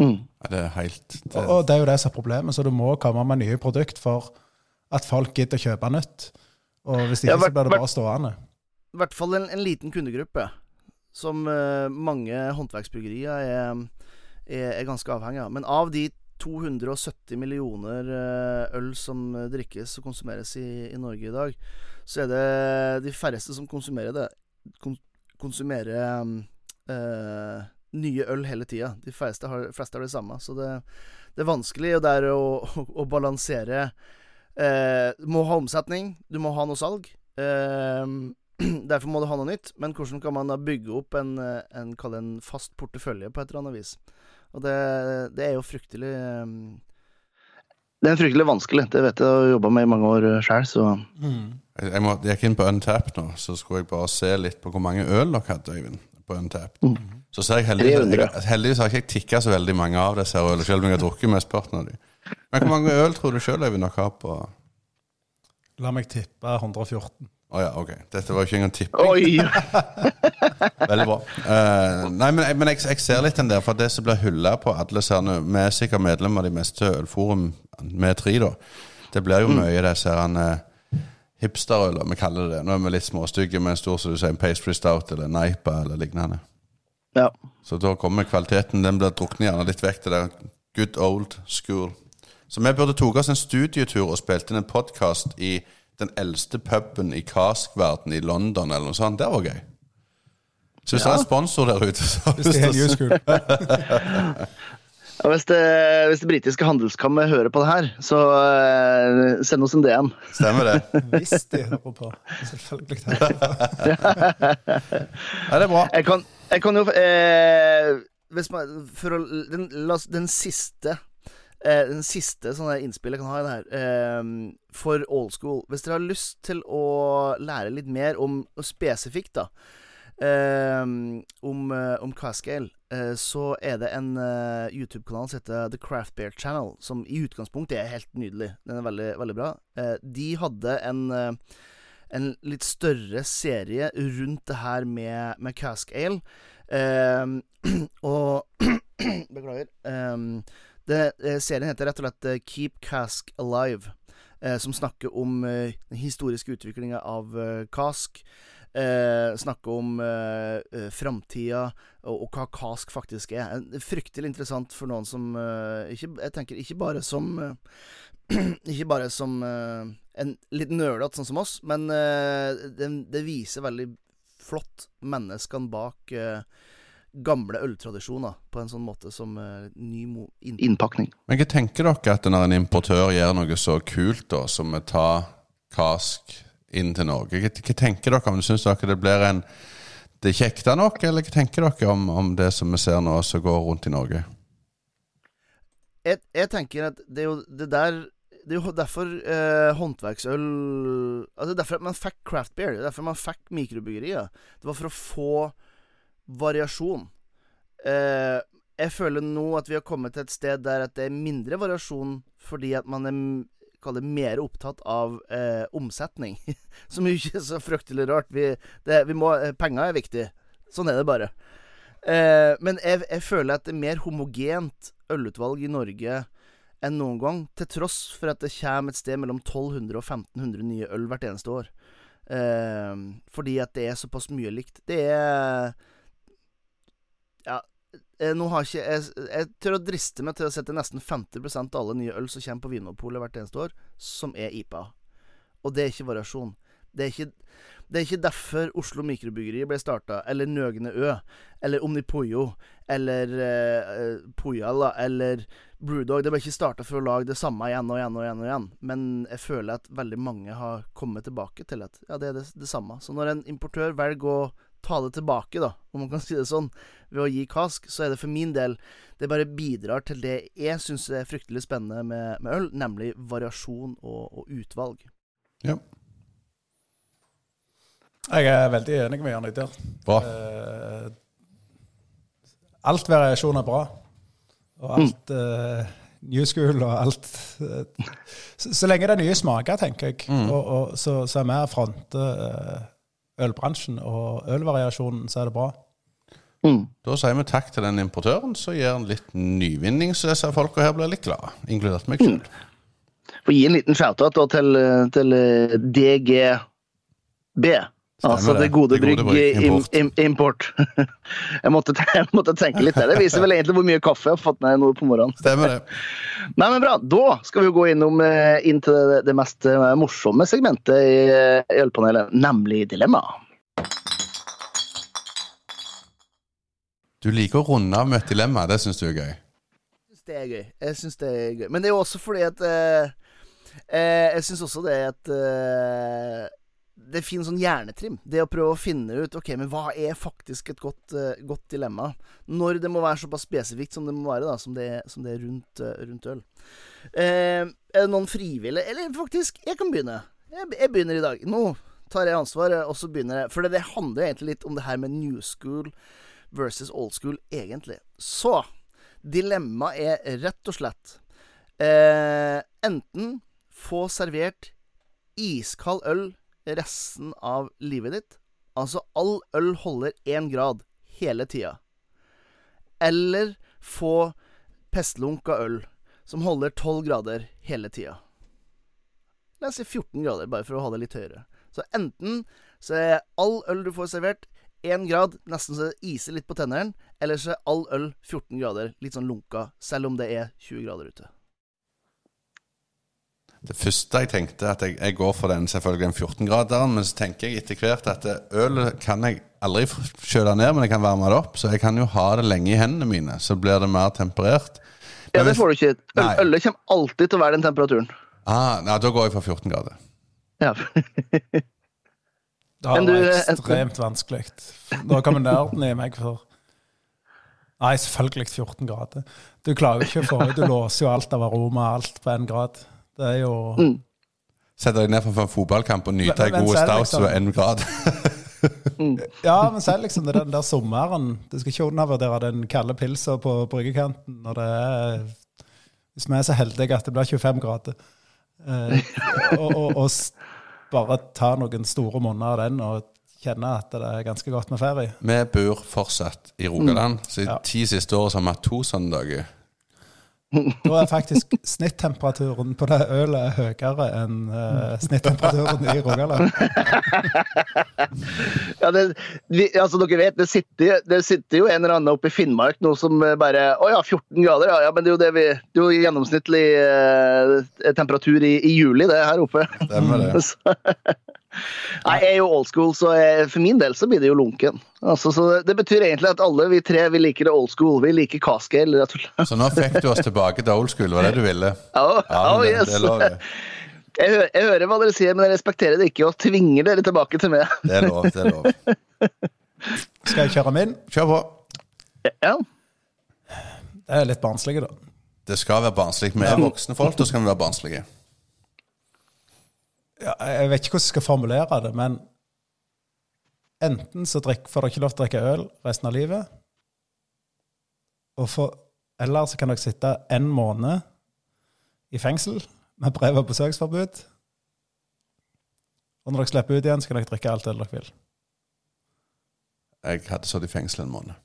Mm. Ja, det er helt det, Og, og det er jo det som er problemet, så du må komme med nye produkt for at folk gidder å kjøpe nytt. Og hvis ikke, Ja, så blir det bare stående. I hvert fall en, en liten kundegruppe som uh, mange håndverksbryggerier er, er, er ganske avhengig av. Men av de 270 millioner eh, øl som drikkes og konsumeres i, i Norge i dag, så er det de færreste som konsumerer det. Kon konsumerer eh, nye øl hele tida. De fleste har, fleste har det samme. Så det, det er vanskelig og det er å, å, å balansere eh, Du må ha omsetning, du må ha noe salg. Eh, Derfor må du ha noe nytt. Men hvordan kan man da bygge opp en, eh, en, en fast portefølje på et eller annet vis? Og det, det er jo fryktelig eh, Det er fryktelig vanskelig. Det vet jeg å jobbe med i mange år sjøl, så jeg, jeg, må, jeg gikk inn på Untap nå, så skulle jeg bare se litt på hvor mange øl dere hadde, Øyvind. På Untap. Så ser jeg heldigvis, 300. heldigvis har ikke jeg tikka så veldig mange av disse ølene, selv om jeg har drukket mesteparten av dem. Men hvor mange øl tror du sjøl, jeg vil nok har på La meg tippe 114. ja, ok. Dette var jo ikke engang tipping. Oi! Veldig bra. Uh, nei, men, men jeg, jeg ser litt den der, for det som blir hylla på alle serne Vi er sikkert medlemmer av de meste ølforum, med tre, da. Det blir jo mye disse her uh, hipsterøler, vi kaller det det. Nå er vi litt småstygge med en stor som du sier, en pastry stout eller neipa eller lignende. Ja. Så da kommer kvaliteten. Den blir druknet gjerne litt vekk til det good old school. Så vi burde tatt oss en studietur og spilt inn en podkast i den eldste puben i kaskverden i London, eller noe sånt. Det var gøy. Så hvis det er en sponsor der ute, så Hvis det er New School. Ja, hvis, det, hvis det britiske handelskammer hører på det her, så uh, send oss en DM. Stemmer det. Hvis de hører på. Selvfølgelig. Nei. Ja, det er bra. Jeg kan, jeg kan jo eh, man, å, den, den siste eh, Den siste sånne innspillet jeg kan ha i det her, eh, for old school Hvis dere har lyst til å lære litt mer om og spesifikt, da eh, om, eh, om Cascale, eh, så er det en eh, YouTube-kanal som heter The Craft Bear Channel, som i utgangspunktet er helt nydelig. Den er veldig, veldig bra. Eh, de hadde en eh, en litt større serie rundt det her med, med Cask Ale. Um, og Beklager. Um, det, eh, serien heter rett og slett eh, Keep Cask Alive, uh, som snakker om uh, den historiske utviklinga av uh, Cask. Eh, snakke om eh, eh, framtida og, og hva KASK faktisk er. Fryktelig interessant for noen som eh, ikke, Jeg tenker ikke bare som eh, Ikke bare som eh, en litt nølete sånn som oss, men eh, det, det viser veldig flott menneskene bak eh, gamle øltradisjoner på en sånn måte som eh, ny mo inn innpakning. Men hva tenker dere at når en importør gjør noe så kult da, som å ta kask inn til Norge? Hva, tenker dere om? Syns dere det blir en det er kjekt nok, eller hva tenker dere om, om det som vi ser nå som går rundt i Norge? jeg, jeg tenker at det er jo det der Det er jo derfor eh, håndverksøl Altså er derfor at man fikk craft beer. Er derfor man fikk mikrobryggerier. Det var for å få variasjon. Eh, jeg føler nå at vi har kommet til et sted der at det er mindre variasjon fordi at man er kall det mer opptatt av eh, omsetning. Som jo ikke er så fryktelig rart. Vi, det, vi må, eh, penger er viktig. Sånn er det bare. Eh, men jeg, jeg føler at det er mer homogent ølutvalg i Norge enn noen gang, til tross for at det kommer et sted mellom 1200 og 1500 nye øl hvert eneste år. Eh, fordi at det er såpass mye likt. Det er Ja, nå har ikke jeg, jeg tør å driste meg til å sette nesten 50% av alle nye øl som kommer på Vinmonopolet hvert eneste år, som er IPA. Og det er ikke variasjon. Det er ikke, det er ikke derfor Oslo Mikrobryggeri ble starta, eller Nøgne Ø, eller Omnipoyo, eller eh, Pojala, eller Brewdog. Det ble ikke starta for å lage det samme igjen og igjen og igjen. og igjen Men jeg føler at veldig mange har kommet tilbake til at ja, det er det, det samme. Så når en importør velger å ta det tilbake, da, om man kan si det sånn, ved å gi kask, så er det for min del Det bare bidrar til det jeg syns er fryktelig spennende med, med øl, nemlig variasjon og, og utvalg. Ja, Jeg er veldig enig med Jan der. bra. Eh, alt variasjon er bra. Og alt eh, new school og alt eh, så, så lenge det er nye smaker, tenker jeg, og, og, så, så er vi og fronter eh, ølbransjen og ølvariasjonen, så er det bra. Da sier vi takk til den importøren, så gir han litt nyvinning, så disse folka her blir litt glade, inkludert meg selv. Få gi en liten shout-out til, til eh, DGB. Altså det. det gode brygg brygg, im, import. im, import. jeg, måtte, jeg måtte tenke litt der. Det viser vel egentlig hvor mye kaffe jeg har fått med nå på morgenen. Stemmer det. Nei, men bra. Da skal vi jo gå innom, eh, inn til det, det mest eh, morsomme segmentet i eh, i Ølpanelet, nemlig dilemma. Du liker å runde av med et dilemma, det syns du er gøy. Det er gøy. Jeg synes det er gøy. Men det er jo også fordi at eh, eh, Jeg syns også det at eh, Det er fin sånn hjernetrim. Det å prøve å finne ut Ok, men hva er faktisk et godt, uh, godt dilemma? Når det må være såpass spesifikt som det må være, da som det, som det er rundt, uh, rundt øl. Uh, er det noen frivillige Eller faktisk, jeg kan begynne. Jeg, jeg begynner i dag. Nå tar jeg ansvaret, og så begynner jeg. For det, det handler egentlig litt om det her med new school versus old school, egentlig. Så Dilemmaet er rett og slett enten få servert iskald øl resten av livet ditt. Altså all øl holder én grad hele tida. Eller få pestlunka øl som holder tolv grader hele tida. La oss si 14 grader, bare for å ha det litt høyere. Så enten så er all øl du får servert, 1 grad, nesten så det iser litt på tennene, eller så er all øl 14 grader, litt sånn lunka, selv om det er 20 grader ute. Det første jeg tenkte, at jeg, jeg går for den selvfølgelig den 14-graderen, men så tenker jeg etter hvert at øl kan jeg aldri kjøle ned, men jeg kan varme det opp. Så jeg kan jo ha det lenge i hendene mine, så blir det mer temperert. Ja, det får du ikke. Øl, ølet kommer alltid til å være den temperaturen. Ah, nei, da går jeg for 14 grader. Ja. Det har Men vært ekstremt vanskelig. Da kommer nerden i meg for Nei, selvfølgelig 14 grader. Du klarer jo ikke å få Du låser jo alt av aroma, alt på én grad. Det er jo Mm. Setter deg ned for en fotballkamp og nyter en ei god staus liksom- som er én grad. Ja, men er liksom det er den der sommeren Du skal ikke undervurdere den kalde pilsa på bryggekanten når det er Hvis vi er så heldige at det blir 25 grader. Eh, og, og, og bare ta noen store måneder av den og kjenne at det er ganske godt med ferie. Vi bor fortsatt i Rogaland, så i Ja. ti siste år har vi hatt to sånne dager. Da er faktisk snittemperaturen på det ølet høyere enn uh, snittemperaturen i Rogaland. Ja, det, vi, altså dere vet, det sitter, det sitter jo en eller annen oppe i Finnmark nå som bare Å ja, 14 grader, ja. ja men det er jo det vi Det er jo gjennomsnittlig uh, temperatur i, i juli, det her oppe. Stemmer det. Nei, jeg er jo old school, så jeg, for min del så blir det jo lunken. Altså, så det, det betyr egentlig at alle vi tre vi liker det old school. Vi liker cascale, rett og slett. Så nå fikk du oss tilbake til old school, var det du ville? Oh, Ja, oh, yes. det det. jeg, hø jeg hører hva dere sier, men jeg respekterer det ikke og tvinger dere tilbake til meg. Det er lov. det er lov. Skal jeg kjøre min? Kjør på. Ja. Det er litt barnslig, da. Det skal være barnslig. Vi er voksne folk, da skal vi være barnslige. Ja, jeg vet ikke hvordan jeg skal formulere det, men enten så drikk, får dere ikke lov til å drikke øl resten av livet, og for, eller så kan dere sitte en måned i fengsel med brev og besøksforbud. Og når dere slipper ut igjen, så kan dere drikke alt øl dere vil. Jeg hadde sittet i fengsel en måned.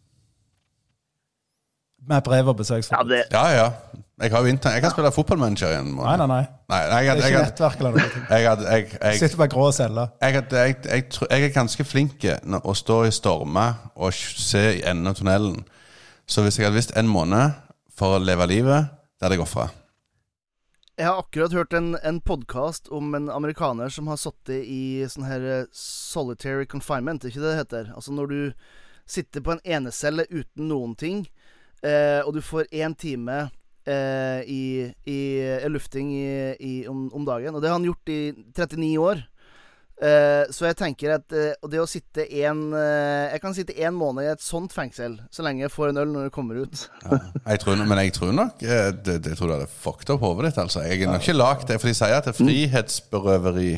Med brev og ja, besøksforbud. det, Ja, ja. Jeg, har jo intern jeg kan spille fotballmanager i en Nei, måned. nei, nei. Nei, jeg, Det er jeg, ikke jeg, nettverk eller noe. jeg, jeg, jeg, jeg, Sitter på ei grå celle. jeg, jeg, jeg, jeg, tror- jeg er ganske flink når- å stå i stormer og se i enden av tunnelen. Så hvis jeg hadde visst en måned for å leve livet, det hadde jeg ofra. Jeg har akkurat hørt en, en podkast om en amerikaner som har sittet i sånn her eh, solitary confinement, er ikke det det heter? Altså når du sitter på en enecelle uten noen ting, eh, og du får én time eh, i, i lufting i, i, om, om dagen. Og det har han gjort i 39 år. Eh, så jeg tenker at eh, det å sitte en eh, Jeg kan sitte en måned i et sånt fengsel, så lenge jeg får en øl når det kommer ut. Ja. Jeg tror, men jeg tror nok eh, det, det tror du hadde fucked opp hodet ditt. Altså. Jeg er nok ikke lagd det, for de sier at det frihetsberøveri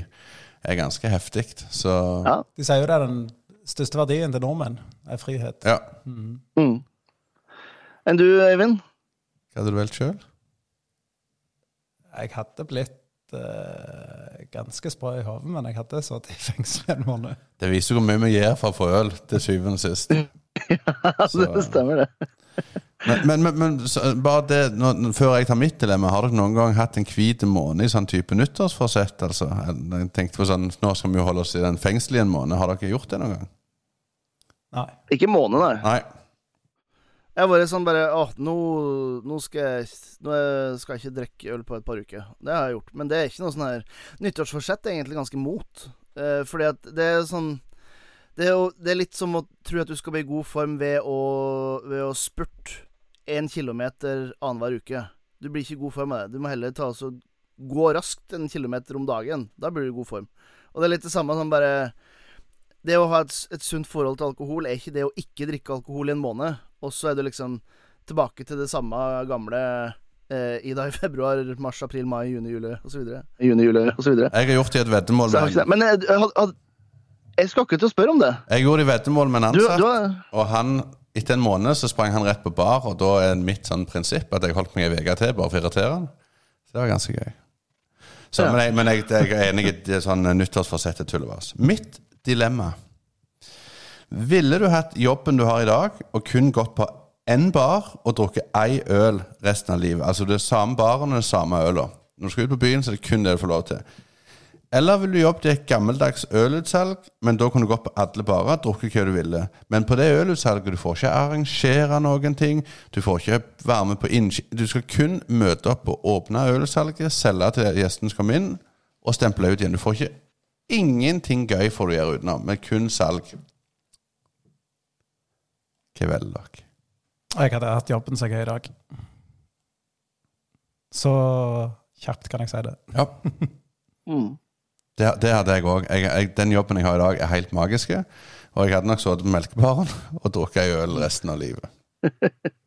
er ganske heftig. Så Ja. De sier jo det er den største verdien til nordmenn, er frihet. ja. Mm. Enn du, Øyvind? Hva hadde du valgt sjøl? Jeg hadde blitt uh, ganske sprø i hodet, men jeg hadde sittet i fengsel en måned. Det viser hvor mye vi gjør for å få øl, til syvende og sist. Så- det stemmer, det. Men, men, men, men så, bare det, nå- før jeg tar mitt dilemma, har dere noen gang hatt en hvit måned i sånn type nyttårsforsett? Altså? Jeg tenkte på sånn, Nå skal vi jo holde oss i den fengselet i en måned. Har dere gjort det noen gang? Nei. Ikke måned, nei. Nei. Jeg var sånn bare Å, nå, nå, skal jeg, nå skal jeg ikke drikke øl på et par uker. Det har jeg gjort. Men det er ikke noe sånn her Nyttårsforsett er egentlig ganske mot. Eh, fordi at det er sånn det er, jo, det er litt som å tro at du skal bli i god form ved å, ved å spurte én kilometer annenhver uke. Du blir ikke i god form av det. Du må heller ta gå raskt en kilometer om dagen. Da blir du i god form. Og det er litt det samme som bare Det å ha et, et sunt forhold til alkohol er ikke det å ikke drikke alkohol i en måned, og så er du liksom tilbake til det samme gamle eh, i da i februar, mars, april, mai, juni, juli osv. Juni, juli osv. Jeg har gjort det i et veddemål Men jeg, jeg, had- jeg skal ikke til å spørre om det. Jeg gjorde det i veddemål med en ansatt, du har og han etter en måned så sprang han rett på bar, og da er mitt sånn prinsipp at jeg holdt meg ei uke til bare for å irritere han. Så det var ganske gøy. Så, Ja. Men, jeg, men jeg, jeg er enig i sånn nyttårsforsett er tullevas. Mitt dilemma Ville du hatt jobben du har i dag, og kun gått på én bar og drukket ei øl resten av livet? Altså det er samme baren og det samme øla. Når du skal ut på byen, så er det kun det du får lov til. Eller vil du jobbe til et gammeldags ølutsalg, men da kan du gå på alle barer, drukke hva du ville. Men på det ølutsalget du får ikke arrangere noen ting, du får ikke være med på innkjøp Du skal kun møte opp og åpne ølutsalget, selge til gjestene som kommer inn, og stemple ut igjen. Du får ikke Ingenting gøy får du gjøre utenom, men kun salg. Hva velger dere? Jeg hadde hatt jobben som jeg er i dag. Så kjapt kan jeg si det. Ja, mm. det, det hadde jeg òg. Den jobben jeg har i dag, er helt magisk. Og jeg hadde nok sittet på melkebaren og drukket ei øl resten av livet.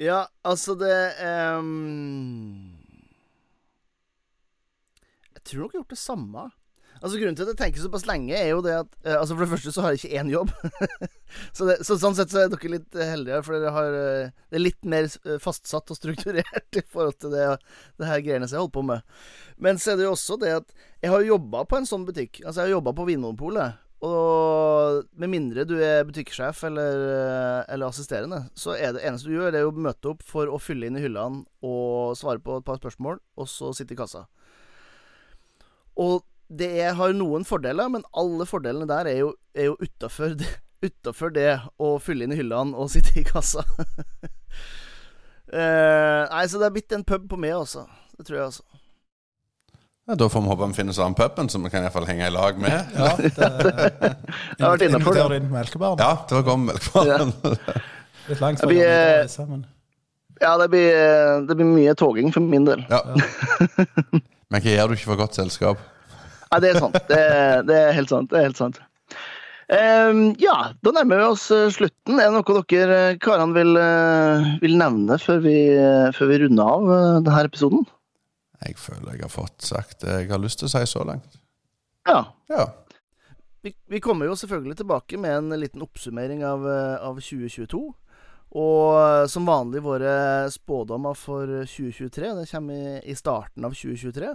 Ja, altså det ehm, Jeg tror dere har gjort det samme. Altså Grunnen til at jeg tenker såpass lenge, er jo det at eh, Altså For det første så har jeg ikke én jobb. så, det, så sånn sett så er dere litt eh, heldigere, for dere har eh, Det er litt mer eh, fastsatt og strukturert i forhold til det, det her greiene som jeg holder på med. Men så er det jo også det at jeg har jobba på en sånn butikk. Altså Jeg har jobba på Vinmonopolet. Og med mindre du er butikksjef eller, eller assisterende, så er det eneste du gjør, det er å møte opp for å fylle inn i hyllene og svare på et par spørsmål, og så sitte i kassa. Og det er, har noen fordeler, men alle fordelene der er jo, er jo utafor det, det å fylle inn i hyllene og sitte i kassa. eh, nei, så det er blitt en pub på meg, altså. Det tror jeg, altså. Ja, da får vi håpe vi finner sånn puben som vi kan i hvert fall henge i lag med. Ja, det, Jeg har vært inne det. Inn. Ja, det var godt melkebaren. Litt langt Det fra blir, Reise, men Ja, det blir, det blir mye toging for min del. Ja. Men hva gjør du ikke for godt selskap? Nei, det er sant. Det, det er helt sant. Det er helt sant. Um, ja, da nærmer vi oss eh, slutten. Er det noe dere eh, karene vil, eh, vil nevne før vi, før vi runder av denne episoden? Jeg føler jeg har fått sagt det jeg har lyst til å si så langt. Ja. Ja. Vi, vi kommer jo selvfølgelig tilbake med en liten oppsummering av, av 2022. Og eh, som vanlig våre spådommer for 2023. Det kommer i, starten av 2023.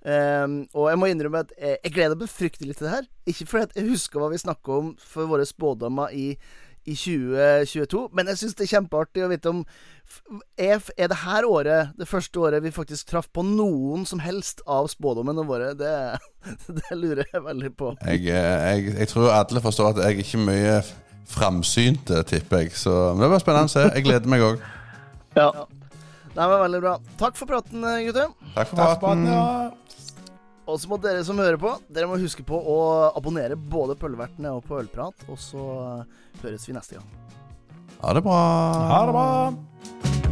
Um, og jeg må innrømme at jeg, jeg gleder meg fryktelig til det her. Ikke fordi jeg husker hva vi snakka om for våre spådommer i, i 2022, men jeg syns det er kjempeartig å vite om er, er det her året det første året vi faktisk traff på noen som helst av spådommene våre? Det, det lurer jeg veldig på. Jeg, eh, jeg, jeg tror alle forstår at jeg ikke mye framsynt, eh, tipper jeg. Så men det blir spennende å se. Jeg gleder meg òg. Ja. Det var Veldig bra. Takk for praten, gutter. Takk for Takk praten. praten. Ja. Og så må dere som hører på, dere må huske på å abonnere både på Ølvertene og på Ølprat. Og så høres vi neste gang. Ha det bra. Ha det bra.